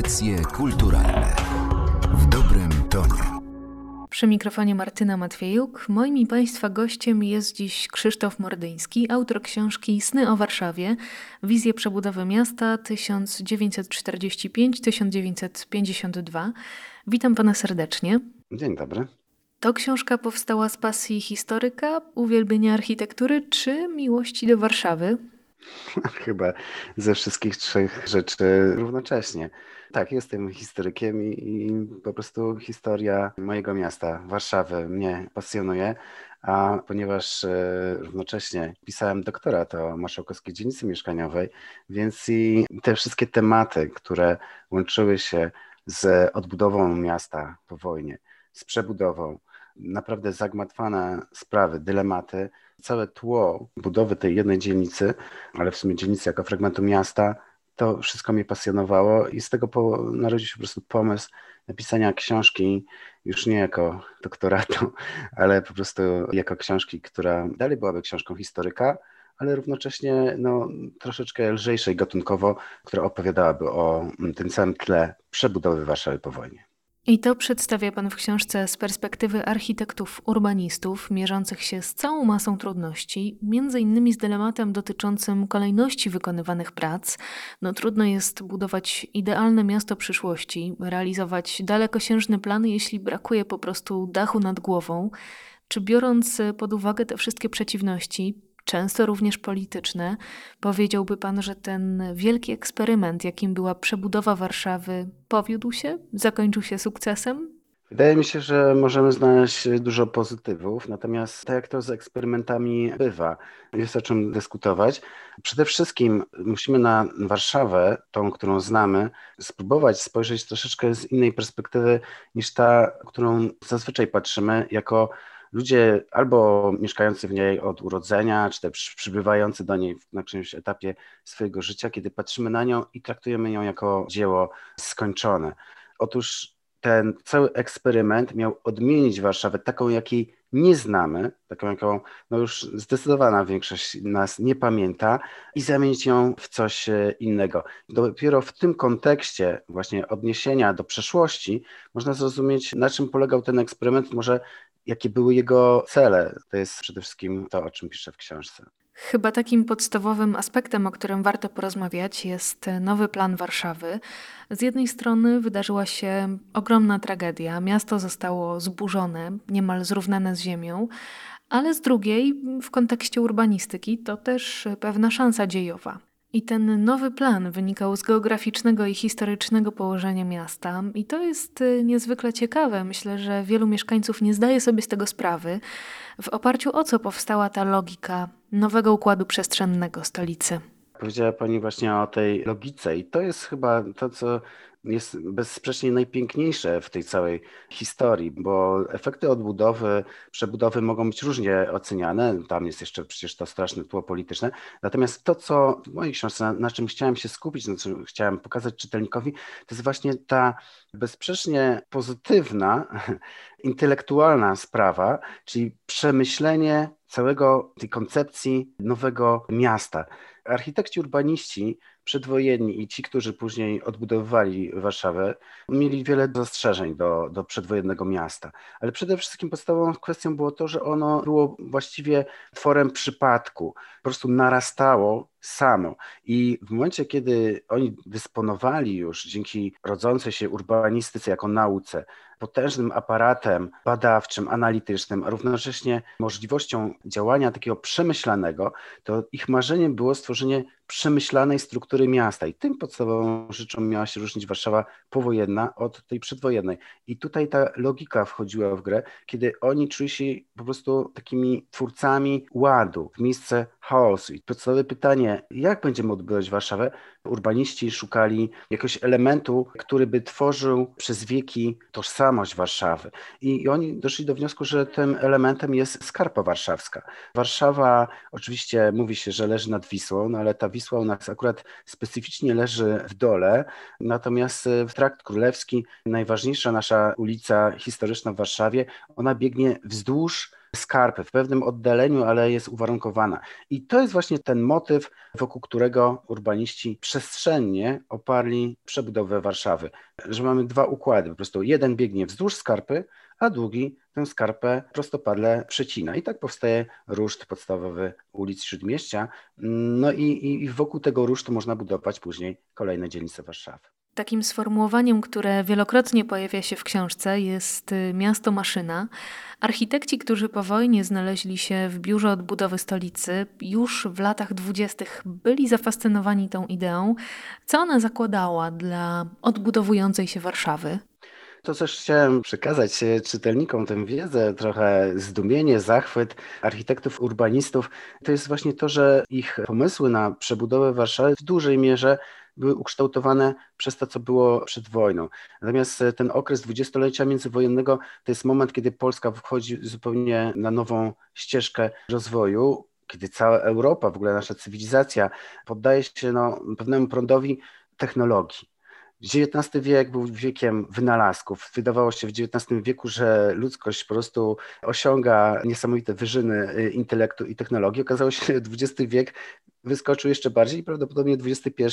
Audycje kulturalne w dobrym tonie. Przy mikrofonie Martyna Matwiejuk. Moim i Państwa gościem jest dziś Krzysztof Mordyński, autor książki Sny o Warszawie, Wizje przebudowy miasta 1945-1952. Witam Pana serdecznie. Dzień dobry. To książka powstała z pasji historyka, uwielbienia architektury czy miłości do Warszawy? Chyba ze wszystkich trzech rzeczy równocześnie. Tak, jestem historykiem i, i, po prostu historia mojego miasta, Warszawy, mnie pasjonuje. A ponieważ e, równocześnie pisałem doktorat o marszałkowskiej dzielnicy mieszkaniowej, więc i te wszystkie tematy, które łączyły się z odbudową miasta po wojnie, z przebudową, naprawdę zagmatwane sprawy, dylematy, całe tło budowy tej jednej dzielnicy, ale w sumie dzielnicy jako fragmentu miasta, to wszystko mnie pasjonowało i z tego po, narodził się po prostu pomysł napisania książki, już nie jako doktoratu, ale po prostu jako książki, która dalej byłaby książką historyka, ale równocześnie no, troszeczkę lżejszej gatunkowo, która opowiadałaby o tym całym tle przebudowy Warszawy po wojnie. I to przedstawia Pan w książce z perspektywy architektów urbanistów mierzących się z całą masą trudności, między innymi z dylematem dotyczącym kolejności wykonywanych prac. No trudno jest budować idealne miasto przyszłości, realizować dalekosiężny plan, jeśli brakuje po prostu dachu nad głową. Czy biorąc pod uwagę te wszystkie przeciwności, często również polityczne. Powiedziałby pan, że ten wielki eksperyment, jakim była przebudowa Warszawy, powiódł się, zakończył się sukcesem? Wydaje mi się, że możemy znaleźć dużo pozytywów, natomiast tak jak to z eksperymentami bywa, jest o czym dyskutować. Przede wszystkim musimy na Warszawę, tą, którą znamy, spróbować spojrzeć troszeczkę z innej perspektywy niż ta, którą zazwyczaj patrzymy, jako ludzie albo mieszkający w niej od urodzenia, czy też przybywający do niej na którymś etapie swojego życia, kiedy patrzymy na nią i traktujemy ją jako dzieło skończone. Otóż ten cały eksperyment miał odmienić Warszawę taką, jakiej nie znamy, taką, jaką no już zdecydowana większość nas nie pamięta, i zamienić ją w coś e, innego. Dopiero w tym kontekście właśnie odniesienia do przeszłości można zrozumieć, na czym polegał ten eksperyment, może jakie były jego cele. To jest przede wszystkim to, o czym piszę w książce. Chyba takim podstawowym aspektem, o którym warto porozmawiać, jest nowy plan Warszawy. Z jednej strony wydarzyła się ogromna tragedia, miasto zostało zburzone, niemal zrównane z ziemią, ale z drugiej, w kontekście urbanistyki, to też pewna szansa dziejowa. I ten nowy plan wynikał z geograficznego i historycznego położenia miasta, i to jest y, niezwykle ciekawe. Myślę, że wielu mieszkańców nie zdaje sobie z tego sprawy, w oparciu o co powstała ta logika nowego układu przestrzennego stolicy. Powiedziała Pani właśnie o tej logice, i to jest chyba to, co jest bezsprzecznie najpiękniejsze w tej całej historii, bo efekty odbudowy, przebudowy mogą być różnie oceniane. Tam jest jeszcze przecież to straszne tło polityczne. Natomiast to, co w mojej książce, na, czym chciałem się skupić, na czym chciałem pokazać czytelnikowi, to jest właśnie ta bezsprzecznie pozytywna, intelektualna sprawa, czyli przemyślenie całego tej koncepcji nowego miasta. Architekci urbaniści przedwojenni i ci, którzy później odbudowywali Warszawę, mieli wiele zastrzeżeń do, do przedwojennego miasta. Ale przede wszystkim podstawową kwestią było to, że ono było właściwie tworem przypadku. Po prostu narastało samo. I w momencie, kiedy oni dysponowali już dzięki rodzącej się urbanistyce jako nauce, potężnym aparatem badawczym, analitycznym, a równocześnie możliwością działania takiego przemyślanego, to ich marzeniem było stworzenie przemyślanej struktury miasta. I tym podstawową rzeczą miała się różnić Warszawa powojenna od tej przedwojennej. I tutaj ta logika wchodziła w grę, kiedy oni czuli się po prostu takimi twórcami ładu w miejsce chaosu. I podstawowe pytanie, jak będziemy odbywać Warszawę? Urbaniści szukali jakiegoś elementu, który by tworzył przez wieki tożsamość Warszawy. I, oni doszli do wniosku, że tym elementem jest skarpa warszawska. Warszawa oczywiście mówi się, że leży nad Wisłą, no ale ta Wisła Wisła u nas akurat specyficznie leży w dole, natomiast w Trakt Królewski, najważniejsza nasza ulica historyczna w Warszawie, ona biegnie wzdłuż skarpy w pewnym oddaleniu, ale jest uwarunkowana. I to jest właśnie ten motyw, wokół którego urbaniści przestrzennie oparli przebudowę Warszawy. Że mamy dwa układy, po prostu jeden biegnie wzdłuż skarpy, a drugi tę skarpę prostopadle przecina. I tak powstaje ruszt podstawowy ulic Śródmieścia. No i, i wokół tego rusztu można budować później kolejne dzielnice Warszawy. Takim sformułowaniem, które wielokrotnie pojawia się w książce, jest y, miasto maszyna. Architekci, którzy po wojnie znaleźli się w biurze odbudowy stolicy, już w latach dwudziestych byli zafascynowani tą ideą. Co ona zakładała dla odbudowującej się Warszawy? To też chciałem przekazać e, czytelnikom tę wiedzę, trochę zdumienie, zachwyt architektów, urbanistów. To jest właśnie to, że ich pomysły na przebudowę Warszawy w dużej mierze były ukształtowane przez to, co było przed wojną. Natomiast e, ten okres dwudziestolecia międzywojennego to jest moment, kiedy Polska wchodzi zupełnie na nową ścieżkę rozwoju, kiedy cała Europa, w ogóle nasza cywilizacja poddaje się no, pewnemu prądowi technologii. XIX wiek był wiekiem wynalazków. Wydawało się w XIX wieku, że ludzkość po prostu osiąga niesamowite wyżyny y, intelektu i technologii. Okazało się, że XX wiek wyskoczył jeszcze bardziej i prawdopodobnie XXI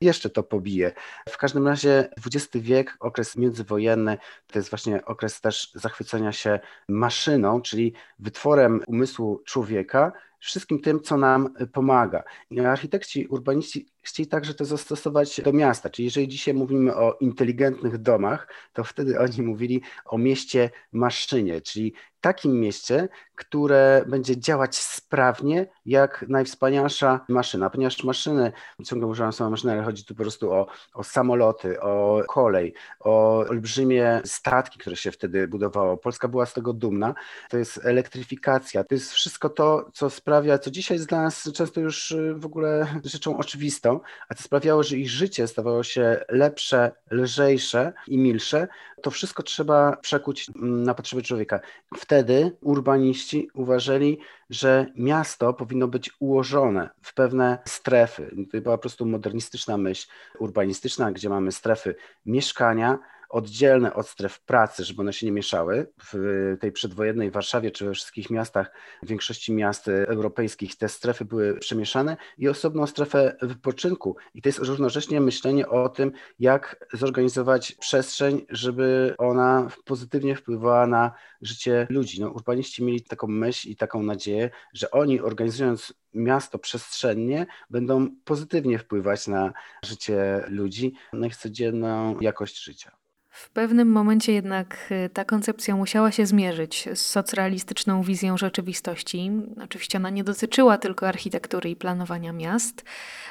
jeszcze to pobije. W każdym razie XX wiek, okres międzywojenny, to jest właśnie okres też zachwycenia się maszyną, czyli wytworem umysłu człowieka, wszystkim tym, co nam pomaga. Architekci, urbaniści chcieli także to zastosować do miasta. Czyli jeżeli dzisiaj mówimy o inteligentnych domach, to wtedy oni mówili o mieście maszynie, czyli takim mieście, które będzie działać sprawnie jak najwspanialsza maszyna, ponieważ maszyny, ciągle używam słowa maszyny, ale chodzi tu po prostu o, o samoloty, o kolej, o olbrzymie statki, które się wtedy budowało. Polska była z tego dumna. To jest elektryfikacja, to jest wszystko to, co sprawia, co dzisiaj jest dla nas często już w ogóle rzeczą oczywistą, a to sprawiało, że ich życie stawało się lepsze, lżejsze i milsze. To wszystko trzeba przekuć na potrzeby człowieka. Wtedy urbaniści uważali, że miasto powinno być ułożone w pewne strefy. To była po prostu modernistyczna myśl urbanistyczna, gdzie mamy strefy mieszkania, oddzielne od stref pracy, żeby one się nie mieszały. W tej przedwojennej Warszawie czy we wszystkich miastach, w większości miast europejskich te strefy były przemieszane i osobną strefę wypoczynku. I to jest równocześnie myślenie o tym, jak zorganizować przestrzeń, żeby ona pozytywnie wpływała na życie ludzi. No, urbaniści mieli taką myśl i taką nadzieję, że oni organizując miasto przestrzennie będą pozytywnie wpływać na życie ludzi, na ich codzienną jakość życia. W pewnym momencie jednak y, ta koncepcja musiała się zmierzyć z socrealistyczną wizją rzeczywistości. Oczywiście ona nie dotyczyła tylko architektury i planowania miast,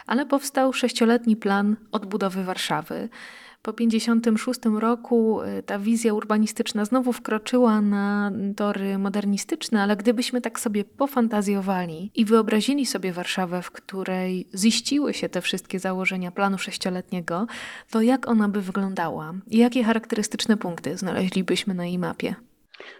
ale powstał sześcioletni plan odbudowy Warszawy. Po 1956 roku y, ta wizja urbanistyczna znowu wkroczyła na tory modernistyczne, ale gdybyśmy tak sobie pofantazjowali i wyobrazili sobie Warszawę, w której ziściły się te wszystkie założenia planu sześcioletniego, to jak ona by wyglądała? I jakie charakterystyczne punkty znaleźlibyśmy na jej mapie?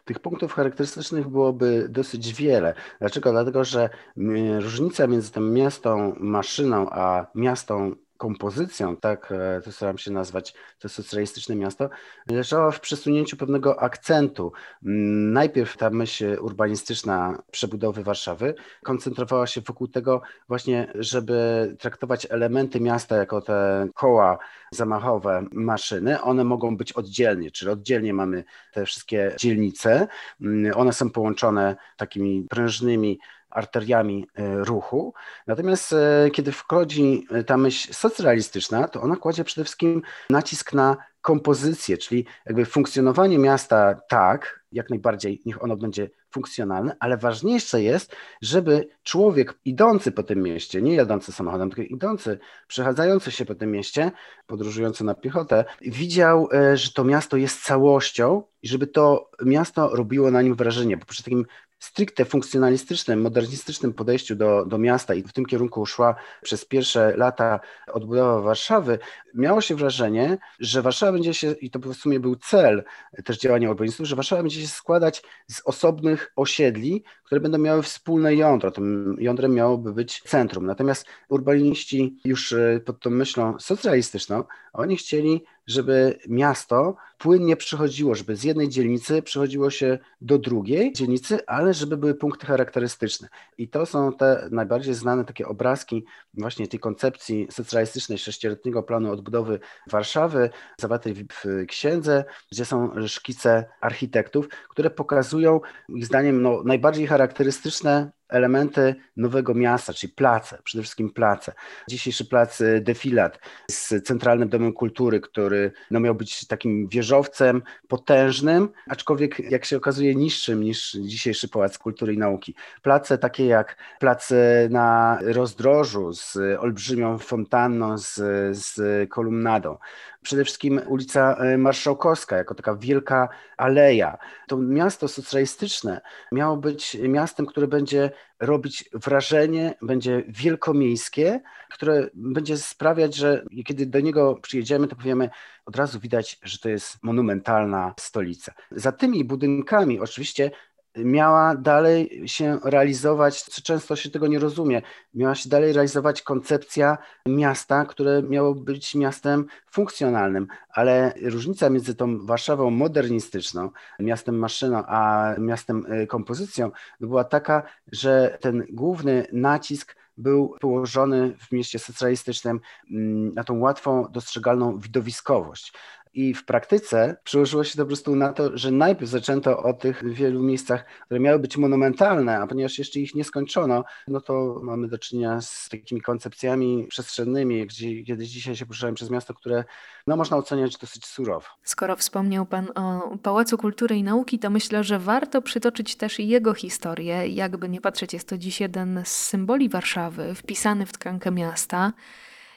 Tych punktów charakterystycznych byłoby dosyć wiele. Dlaczego? Dlatego, że mm, różnica między tym miastą maszyną a miastą kompozycją, tak e, to staram się nazwać to socjalistyczne miasto, leżała w przesunięciu pewnego akcentu. Mm, najpierw ta myśl urbanistyczna przebudowy Warszawy koncentrowała się wokół tego właśnie, żeby traktować elementy miasta jako te koła zamachowe maszyny. One mogą być oddzielnie, czyli oddzielnie mamy te wszystkie dzielnice. Mm, one są połączone takimi prężnymi arteriami e, ruchu. Natomiast e, kiedy wchodzi e, ta myśl socrealistyczna, to ona kładzie przede wszystkim nacisk na kompozycję, czyli jakby funkcjonowanie miasta tak, jak najbardziej niech ono będzie funkcjonalne, ale ważniejsze jest, żeby człowiek idący po tym mieście, nie jadący samochodem, tylko idący, przechadzający się po tym mieście, podróżujący na piechotę, widział, że to miasto jest całością i żeby to miasto robiło na nim wrażenie, bo przy takim stricte funkcjonalistycznym, modernistycznym podejściu do, do miasta i w tym kierunku szła przez pierwsze lata odbudowa Warszawy, miało się wrażenie, że Warszawa będzie się, i to w sumie był cel też działania urbanistów, że Warszawa będzie się składać z osobnych osiedli, które będą miały wspólne jądro. Tym jądrem miałoby być centrum. Natomiast urbaniści już e, pod tą myślą socjalistyczną, oni chcieli żeby miasto płynnie przychodziło, żeby z jednej dzielnicy przechodziło się do drugiej dzielnicy, ale żeby były punkty charakterystyczne. I to są te najbardziej znane takie obrazki właśnie tej koncepcji socjalistycznej sześcioletniego planu odbudowy Warszawy, zawartej w księdze, gdzie są szkice architektów, które pokazują ich zdaniem no, najbardziej charakterystyczne elementy nowego miasta, czyli place, przede wszystkim place. Dzisiejszy plac y, Defilat z Centralnym Domem Kultury, który no, miał być takim wieżowcem potężnym, aczkolwiek jak się okazuje niższym niż dzisiejszy Pałac Kultury i Nauki. Place takie jak place na Rozdrożu z olbrzymią fontanną, z, z kolumnadą przede wszystkim ulica e, Marszałkowska, jako taka wielka aleja. To miasto socjalistyczne miało być miastem, które będzie robić wrażenie, będzie wielkomiejskie, które będzie sprawiać, że kiedy do niego przyjedziemy, to powiemy, od razu widać, że to jest monumentalna stolica. Za tymi budynkami oczywiście miała dalej się realizować, co często się tego nie rozumie, miała się dalej realizować koncepcja miasta, które miało być miastem funkcjonalnym, ale różnica między tą Warszawą modernistyczną, miastem maszyną, a miastem y, kompozycją była taka, że ten główny nacisk był położony w mieście socjalistycznym mm, na tą łatwą, dostrzegalną widowiskowość. I w praktyce przełożyło się to po prostu na to, że najpierw zaczęto o tych wielu miejscach, które miały być monumentalne, a ponieważ jeszcze ich nie skończono, no to mamy do czynienia z takimi koncepcjami przestrzennymi, gdzie kiedyś dzisiaj się poruszałem przez miasto, które no, można oceniać dosyć surowo. Skoro wspomniał Pan o Pałacu Kultury i Nauki, to myślę, że warto przytoczyć też jego historię. Jakby nie patrzeć, jest to dziś jeden z symboli Warszawy, wpisany w tkankę miasta.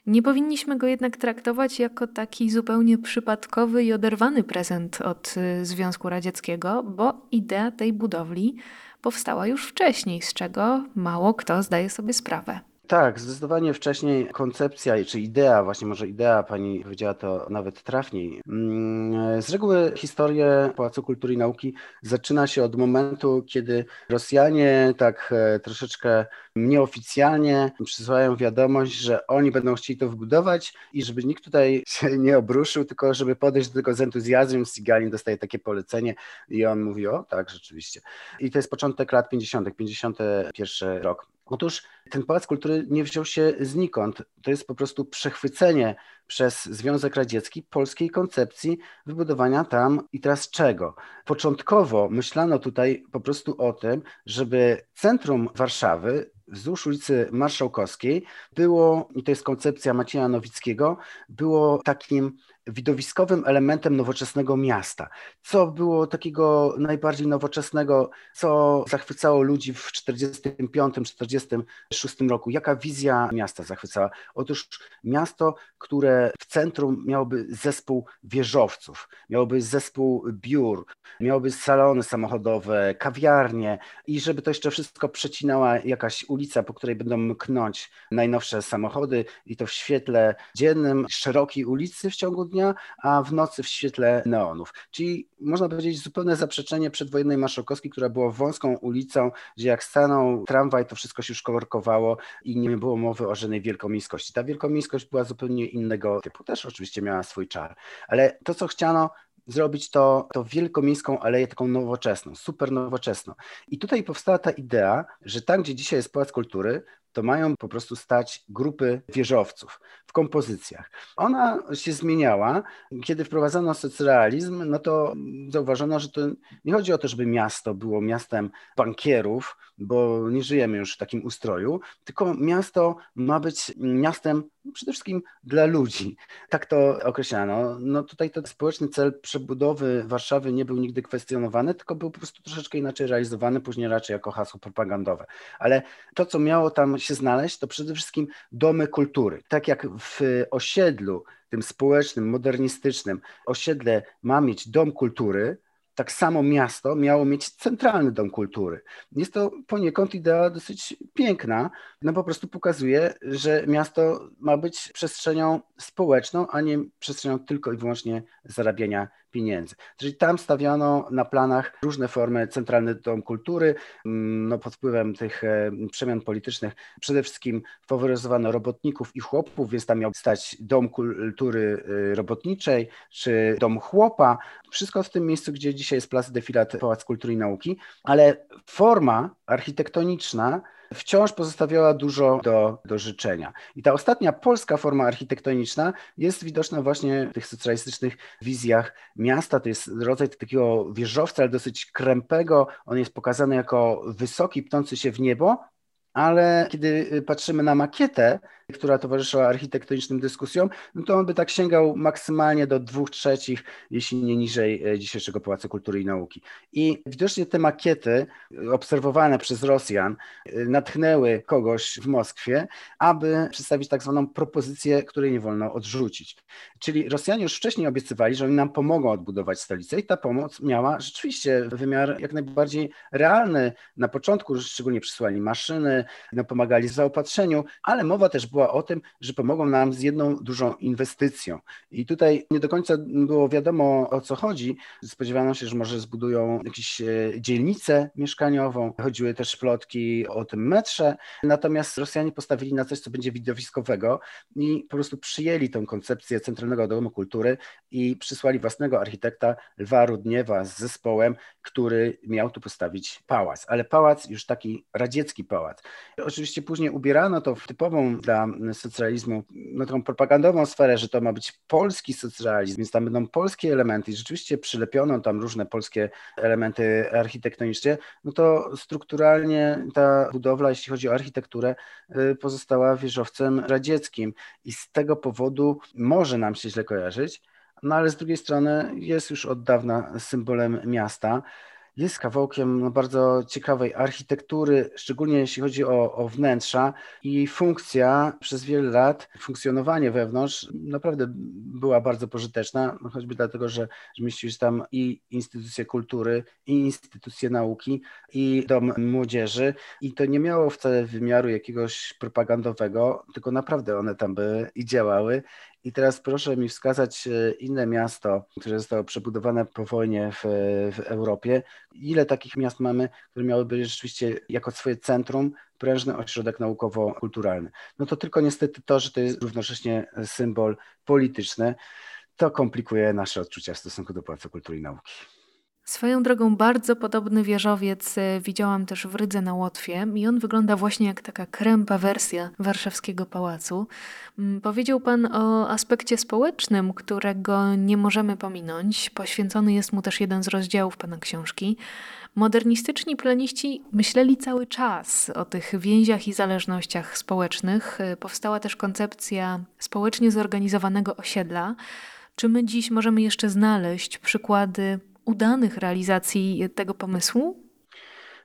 Nie powinniśmy go jednak traktować jako taki zupełnie przypadkowy i oderwany prezent od y, Związku Radzieckiego, bo idea tej budowli powstała już wcześniej, z czego mało kto zdaje sobie sprawę. Tak, zdecydowanie wcześniej koncepcja, czy idea, właśnie może idea, pani powiedziała to nawet trafniej. Mm, z reguły historię Pałacu Kultury i Nauki zaczyna się od momentu, kiedy Rosjanie tak e, troszeczkę nieoficjalnie przysyłają wiadomość, że oni będą chcieli to wybudować i żeby nikt tutaj się nie obruszył, tylko żeby podejść do tego z entuzjazmem. Sigalin dostaje takie polecenie i on mówi, o tak, rzeczywiście. I to jest początek lat 50., 51 rok. Otóż ten Pałac Kultury nie wziął się znikąd. To jest po prostu przechwycenie przez Związek Radziecki polskiej koncepcji wybudowania tam i teraz czego. Początkowo myślano tutaj po prostu o tym, żeby centrum Warszawy wzdłuż ulicy Marszałkowskiej było, i to jest koncepcja Macieja Nowickiego, było takim widowiskowym elementem nowoczesnego miasta. Co było takiego najbardziej nowoczesnego, co zachwycało ludzi w 1945-1946 roku? Jaka wizja miasta zachwycała? Otóż miasto, które w centrum miałoby zespół wieżowców, miałoby zespół biur, miałoby salony samochodowe, kawiarnie i żeby to jeszcze wszystko przecinała jakaś ulica, po której będą mknąć najnowsze samochody i to w świetle dziennym, szerokiej ulicy w ciągu dnia, a w nocy w świetle neonów. Czyli można powiedzieć zupełne zaprzeczenie przedwojennej Marszałkowskiej, która była wąską ulicą, gdzie jak stanął tramwaj, to wszystko się już kolorkowało i nie było mowy o żadnej wielkomiejskości. Ta wielkomiejskość była zupełnie innego typu. Też oczywiście miała swój czar, ale to, co chciano, zrobić to, to wielkomiejską aleję taką nowoczesną, super nowoczesną. I tutaj powstała ta idea, że tam, gdzie dzisiaj jest Pałac Kultury, to mają po prostu stać grupy wieżowców w kompozycjach. Ona się zmieniała. Kiedy wprowadzono socrealizm, no to zauważono, że to nie chodzi o to, żeby miasto było miastem bankierów, bo nie żyjemy już w takim ustroju, tylko miasto ma być miastem przede wszystkim dla ludzi. Tak to określano. No tutaj ten społeczny cel przebudowy Warszawy nie był nigdy kwestionowany, tylko był po prostu troszeczkę inaczej realizowany, później raczej jako hasło propagandowe. Ale to, co miało tam się znaleźć, to przede wszystkim domy kultury. Tak jak w osiedlu, tym społecznym, modernistycznym, osiedle ma mieć dom kultury, tak samo miasto miało mieć centralny dom kultury. Jest to poniekąd idea dosyć piękna, no po prostu pokazuje, że miasto ma być przestrzenią społeczną, a nie przestrzenią tylko i wyłącznie zarabiania pieniędzy. Czyli tam stawiano na planach różne formy centralny dom kultury, mm, no pod wpływem tych e, przemian politycznych. Przede wszystkim faworyzowano robotników i chłopów, więc tam miał stać dom kultury e, robotniczej czy dom chłopa, wszystko w tym miejscu, gdzie dzisiaj jest Plac Defilat Pałac Kultury i Nauki, ale forma architektoniczna wciąż pozostawiała dużo do, do życzenia. I ta ostatnia polska forma architektoniczna jest widoczna właśnie w tych socjalistycznych wizjach miasta. To jest rodzaj takiego wieżowca, ale dosyć krępego. On jest pokazany jako wysoki, pnący się w niebo, ale kiedy patrzymy na makietę, która towarzyszyła architektonicznym dyskusjom, no to on by tak sięgał maksymalnie do dwóch trzecich, jeśli nie niżej e, dzisiejszego Pałacu Kultury i Nauki. I widocznie te makiety obserwowane przez Rosjan e, natchnęły kogoś w Moskwie, aby przedstawić tak zwaną propozycję, której nie wolno odrzucić. Czyli Rosjanie już wcześniej obiecywali, że oni nam pomogą odbudować stolicę i ta pomoc miała rzeczywiście wymiar jak najbardziej realny. Na początku szczególnie przysłali maszyny, no, pomagali w zaopatrzeniu, ale mowa też była była o tym, że pomogą nam z jedną dużą inwestycją. I tutaj nie do końca było wiadomo o co chodzi. Spodziewano się, że może zbudują jakąś e, dzielnicę mieszkaniową. Chodziły też plotki o tym metrze. Natomiast Rosjanie postawili na coś, co będzie widowiskowego i po prostu przyjęli tę koncepcję Centralnego Domu Kultury i przysłali własnego architekta Lwa Rudniewa z zespołem, który miał tu postawić pałac. Ale pałac już taki radziecki pałac. Oczywiście później ubierano to w typową dla socjalizmu, no tą propagandową sferę, że to ma być polski socjalizm, więc tam będą polskie elementy i rzeczywiście przylepiono tam różne polskie elementy architektoniczne, no to strukturalnie ta budowla, jeśli chodzi o architekturę, y, pozostała wieżowcem radzieckim i z tego powodu może nam się źle kojarzyć, no ale z drugiej strony jest już od dawna symbolem miasta jest kawałkiem no, bardzo ciekawej architektury, szczególnie jeśli chodzi o, o wnętrza. I funkcja przez wiele lat, funkcjonowanie wewnątrz naprawdę była bardzo pożyteczna, no, choćby dlatego, że, że mieściły się tam i instytucje kultury, i instytucje nauki, i dom młodzieży. I to nie miało wcale wymiaru jakiegoś propagandowego, tylko naprawdę one tam były i działały i teraz proszę mi wskazać e, inne miasto, które zostało przebudowane po wojnie w, w Europie. Ile takich miast mamy, które miałyby rzeczywiście jako swoje centrum prężny ośrodek naukowo-kulturalny? No to tylko niestety to, że to jest równocześnie symbol polityczny, to komplikuje nasze odczucia w stosunku do Pałacu Kultury i Nauki. Swoją drogą bardzo podobny wieżowiec e, widziałam też w Rydze na Łotwie i on wygląda właśnie jak taka krępa wersja warszawskiego pałacu. Mm, powiedział Pan o aspekcie społecznym, którego nie możemy pominąć. Poświęcony jest mu też jeden z rozdziałów Pana książki. Modernistyczni planiści myśleli cały czas o tych więziach i zależnościach społecznych. E, powstała też koncepcja społecznie zorganizowanego osiedla. Czy my dziś możemy jeszcze znaleźć przykłady udanych realizacji tego pomysłu?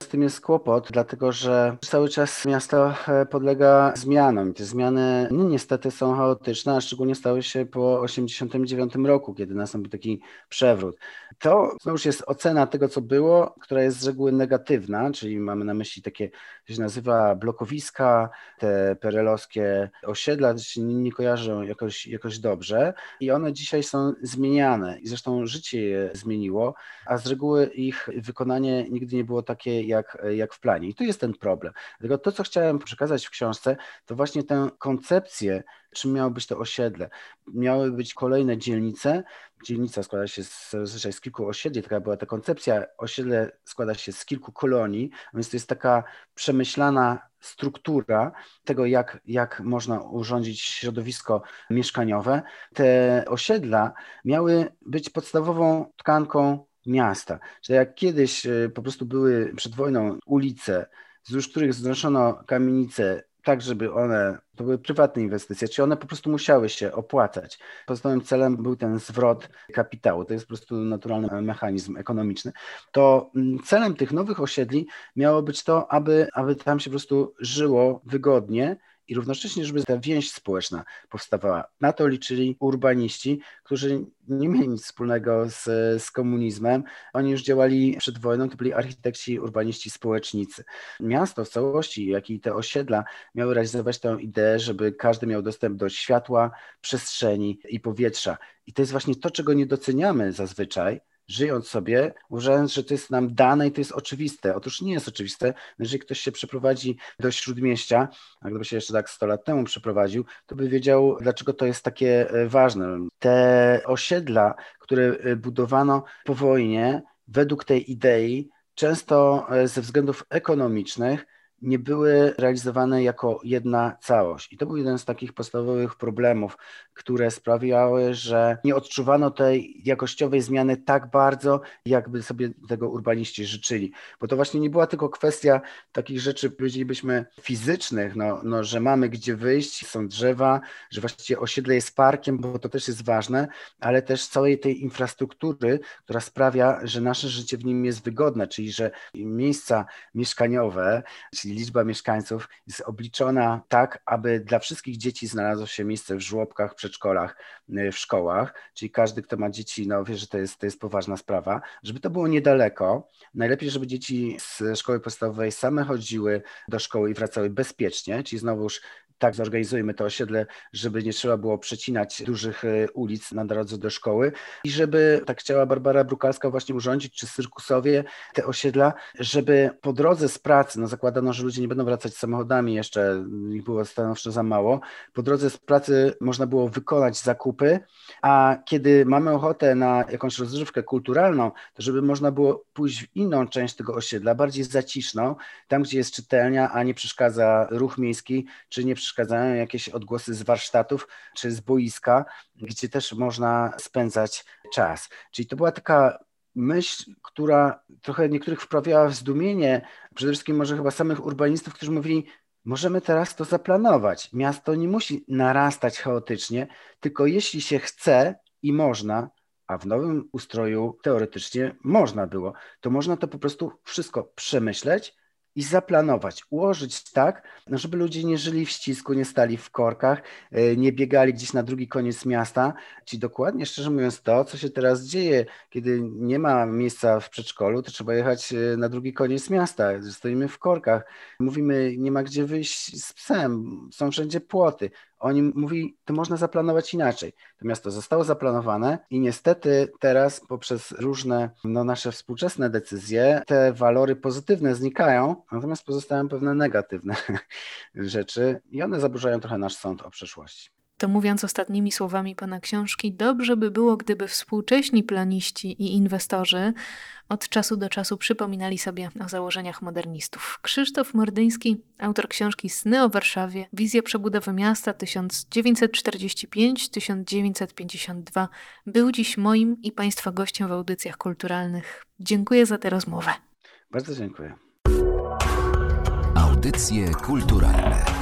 Z tym jest kłopot, dlatego że cały czas miasto e, podlega zmianom te zmiany no, niestety są chaotyczne, a szczególnie stały się po 1989 roku, kiedy nastąpił taki przewrót. To znowuż jest ocena tego, co było, która jest z reguły negatywna, czyli mamy na myśli takie, co się nazywa blokowiska, te perelowskie osiedla, to się nie kojarzą jakoś, jakoś dobrze i one dzisiaj są zmieniane i zresztą życie je zmieniło, a z reguły ich wykonanie nigdy nie było takie jak, jak w planie. I tu jest ten problem. Dlatego to, co chciałem przekazać w książce, to właśnie tę koncepcję, czym miało być to osiedle. Miały być kolejne dzielnice. Dzielnica składa się z, z kilku osiedli, taka była ta koncepcja. Osiedle składa się z kilku kolonii, więc to jest taka przemyślana struktura tego, jak, jak można urządzić środowisko mieszkaniowe. Te osiedla miały być podstawową tkanką miasta. Że jak kiedyś e, po prostu były przed wojną ulice, wzdłuż których znoszono kamienice tak, żeby one, to były prywatne inwestycje, czy one po prostu musiały się opłacać. Podstawowym celem był ten zwrot kapitału, to jest po prostu naturalny mechanizm ekonomiczny. To mm, celem tych nowych osiedli miało być to, aby, aby tam się po prostu żyło wygodnie i równocześnie, żeby ta więź społeczna powstawała. Na to liczyli urbaniści, którzy nie mieli nic wspólnego z, z komunizmem. Oni już działali przed wojną, to byli architekci, urbaniści, społecznicy. Miasto w całości, jak i te osiedla miały realizować tę ideę, żeby każdy miał dostęp do światła, przestrzeni i powietrza. I to jest właśnie to, czego nie doceniamy zazwyczaj, żyjąc sobie, uważając, że to jest nam dane i to jest oczywiste. Otóż nie jest oczywiste. Jeżeli ktoś się przeprowadzi do śródmieścia, a gdyby się jeszcze tak 100 lat temu przeprowadził, to by wiedział, dlaczego to jest takie e, ważne. Te osiedla, które e, budowano po wojnie, według tej idei, często e, ze względów ekonomicznych, nie były realizowane jako jedna całość. I to był jeden z takich podstawowych problemów, które sprawiały, że nie odczuwano tej jakościowej zmiany tak bardzo, jakby sobie tego urbaniści życzyli. Bo to właśnie nie była tylko kwestia takich rzeczy, powiedzielibyśmy, fizycznych, no, no, że mamy gdzie wyjść, są drzewa, że właściwie osiedle jest parkiem, bo to też jest ważne, ale też całej tej infrastruktury, która sprawia, że nasze życie w nim jest wygodne, czyli że miejsca mieszkaniowe, czyli liczba mieszkańców jest obliczona tak, aby dla wszystkich dzieci znalazło się miejsce w żłobkach, przedszkolach, y, w szkołach, czyli każdy, kto ma dzieci, no wie, że to jest, to jest poważna sprawa, żeby to było niedaleko. Najlepiej, żeby dzieci z szkoły podstawowej same chodziły do szkoły i wracały bezpiecznie, czyli znowuż tak zorganizujmy to osiedle, żeby nie trzeba było przecinać dużych e, ulic na drodze do szkoły. I żeby, tak chciała Barbara Brukalska właśnie urządzić, czy Cyrkusowie te osiedla, żeby po drodze z pracy, no zakładano, że ludzie nie będą wracać samochodami jeszcze, ich było stanowczo za mało, po drodze z pracy można było wykonać zakupy, a kiedy mamy ochotę na jakąś rozrywkę kulturalną, to żeby można było pójść w inną część tego osiedla, bardziej zaciszną, tam gdzie jest czytelnia, a nie przeszkadza ruch miejski, czy nie przeszkadzają jakieś odgłosy z warsztatów czy z boiska, gdzie też można spędzać czas. Czyli to była taka myśl, która trochę niektórych wprawiała w zdumienie, przede wszystkim może chyba samych urbanistów, którzy mówili, możemy teraz to zaplanować. Miasto nie musi narastać chaotycznie, tylko jeśli się chce i można, a w nowym ustroju teoretycznie można było, to można to po prostu wszystko przemyśleć i zaplanować, ułożyć tak, no żeby ludzie nie żyli w ścisku, nie stali w korkach, e, nie biegali gdzieś na drugi koniec miasta. Ci dokładnie, szczerze mówiąc, to, co się teraz dzieje, kiedy nie ma miejsca w przedszkolu, to trzeba jechać e, na drugi koniec miasta. Stoimy w korkach, mówimy, nie ma gdzie wyjść z psem, są wszędzie płoty. Oni mówi, to można zaplanować inaczej. To miasto zostało zaplanowane i niestety teraz poprzez różne no, nasze współczesne decyzje te walory pozytywne znikają, natomiast pozostają pewne negatywne rzeczy i one zaburzają trochę nasz sąd o przeszłości. To mówiąc ostatnimi słowami pana książki, dobrze by było, gdyby współcześni planiści i inwestorzy od czasu do czasu przypominali sobie o założeniach modernistów. Krzysztof Mordyński, autor książki Sny o Warszawie, Wizja przebudowy miasta 1945-1952, był dziś moim i państwa gościem w audycjach kulturalnych. Dziękuję za tę rozmowę. Bardzo dziękuję. Audycje kulturalne